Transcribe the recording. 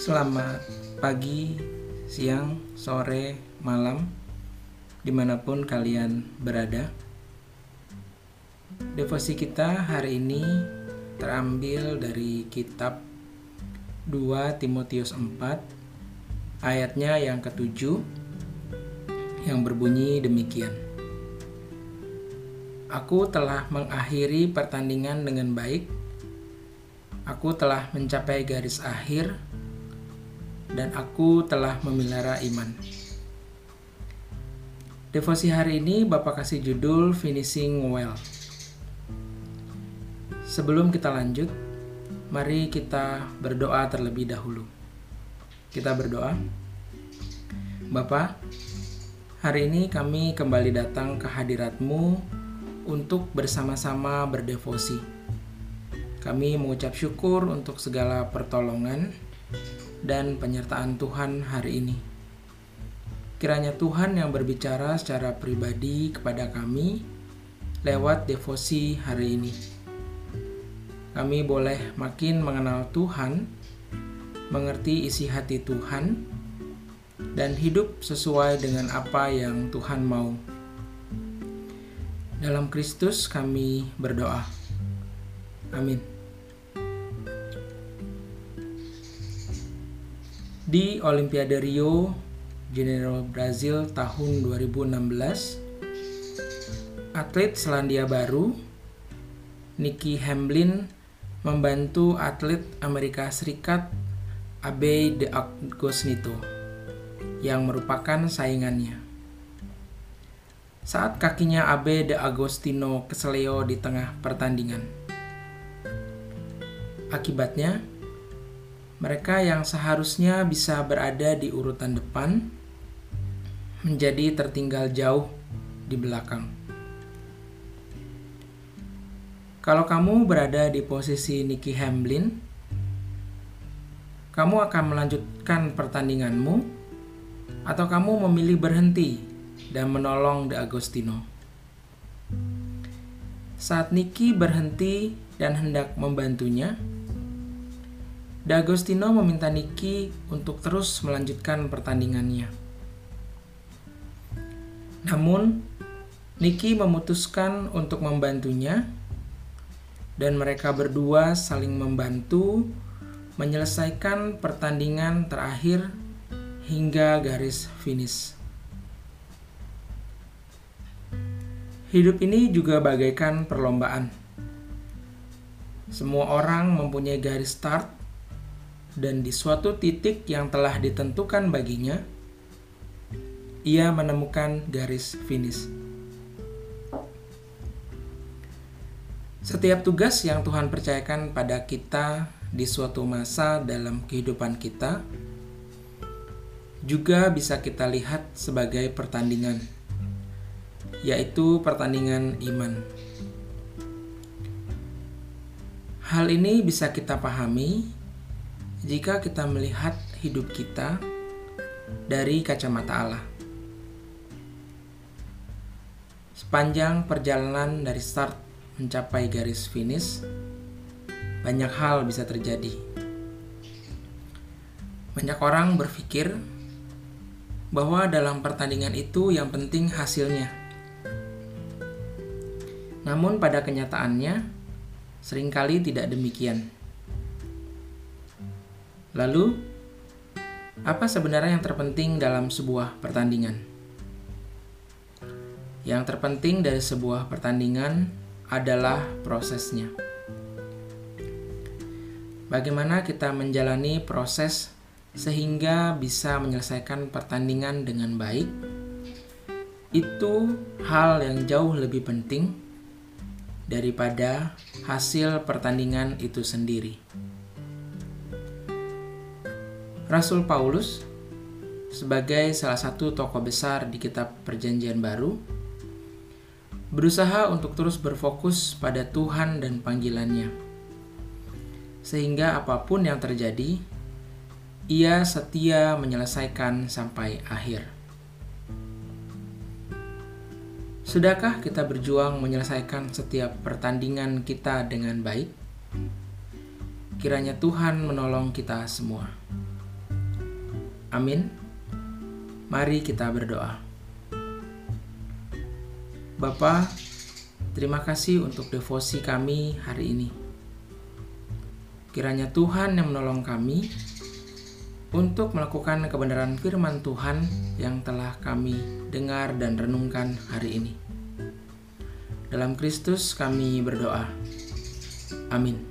Selamat pagi, siang, sore, malam, di mana pun kalian berada. Devosi kita hari ini terambil dari kitab 2 Timotius 4 ayatnya yang ketujuh yang berbunyi demikian. Aku telah mengakhiri pertandingan dengan baik. Aku telah mencapai garis akhir dan aku telah memelihara iman. Devosi hari ini Bapak kasih judul Finishing Well. Sebelum kita lanjut, mari kita berdoa terlebih dahulu. Kita berdoa. Bapak, hari ini kami kembali datang ke hadiratmu untuk bersama-sama berdevosi. Kami mengucap syukur untuk segala pertolongan dan penyertaan Tuhan hari ini. Kiranya Tuhan yang berbicara secara pribadi kepada kami lewat devosi hari ini. Kami boleh makin mengenal Tuhan, mengerti isi hati Tuhan, dan hidup sesuai dengan apa yang Tuhan mau. Dalam Kristus kami berdoa. Amin. Di Olimpiade Rio Janeiro Brazil tahun 2016, atlet Selandia Baru Nikki Hamblin membantu atlet Amerika Serikat Abe de Agostinho yang merupakan saingannya. Saat kakinya Abe de Agostino keseleo di tengah pertandingan. Akibatnya, mereka yang seharusnya bisa berada di urutan depan menjadi tertinggal jauh di belakang. Kalau kamu berada di posisi Nicky Hamblin, kamu akan melanjutkan pertandinganmu atau kamu memilih berhenti dan menolong De Agostino. Saat Nicky berhenti dan hendak membantunya, D'Agostino meminta Nicky untuk terus melanjutkan pertandingannya. Namun, Nicky memutuskan untuk membantunya dan mereka berdua saling membantu menyelesaikan pertandingan terakhir hingga garis finish. Hidup ini juga bagaikan perlombaan. Semua orang mempunyai garis start dan di suatu titik yang telah ditentukan baginya, ia menemukan garis finish. Setiap tugas yang Tuhan percayakan pada kita di suatu masa dalam kehidupan kita juga bisa kita lihat sebagai pertandingan, yaitu pertandingan iman. Hal ini bisa kita pahami jika kita melihat hidup kita dari kacamata Allah. Sepanjang perjalanan dari start mencapai garis finish, banyak hal bisa terjadi. Banyak orang berpikir bahwa dalam pertandingan itu yang penting hasilnya. Namun pada kenyataannya, sering kali tidak demikian. Lalu, apa sebenarnya yang terpenting dalam sebuah pertandingan? Yang terpenting dari sebuah pertandingan adalah prosesnya. Bagaimana kita menjalani proses sehingga bisa menyelesaikan pertandingan dengan baik? Itu hal yang jauh lebih penting daripada hasil pertandingan itu sendiri. Rasul Paulus sebagai salah satu tokoh besar di kitab Perjanjian Baru berusaha untuk terus berfokus pada Tuhan dan panggilannya. Sehingga apa pun yang terjadi, ia setia menyelesaikan sampai akhir. Sudahkah kita berjuang menyelesaikan setiap pertandingan kita dengan baik? Kiranya Tuhan menolong kita semua. Amin. Mari kita berdoa. Bapa, terima kasih untuk devosi kami hari ini. Kiranya Tuhan yang menolong kami untuk melakukan kebenaran firman Tuhan yang telah kami dengar dan renungkan hari ini. Dalam Kristus kami berdoa. Amin.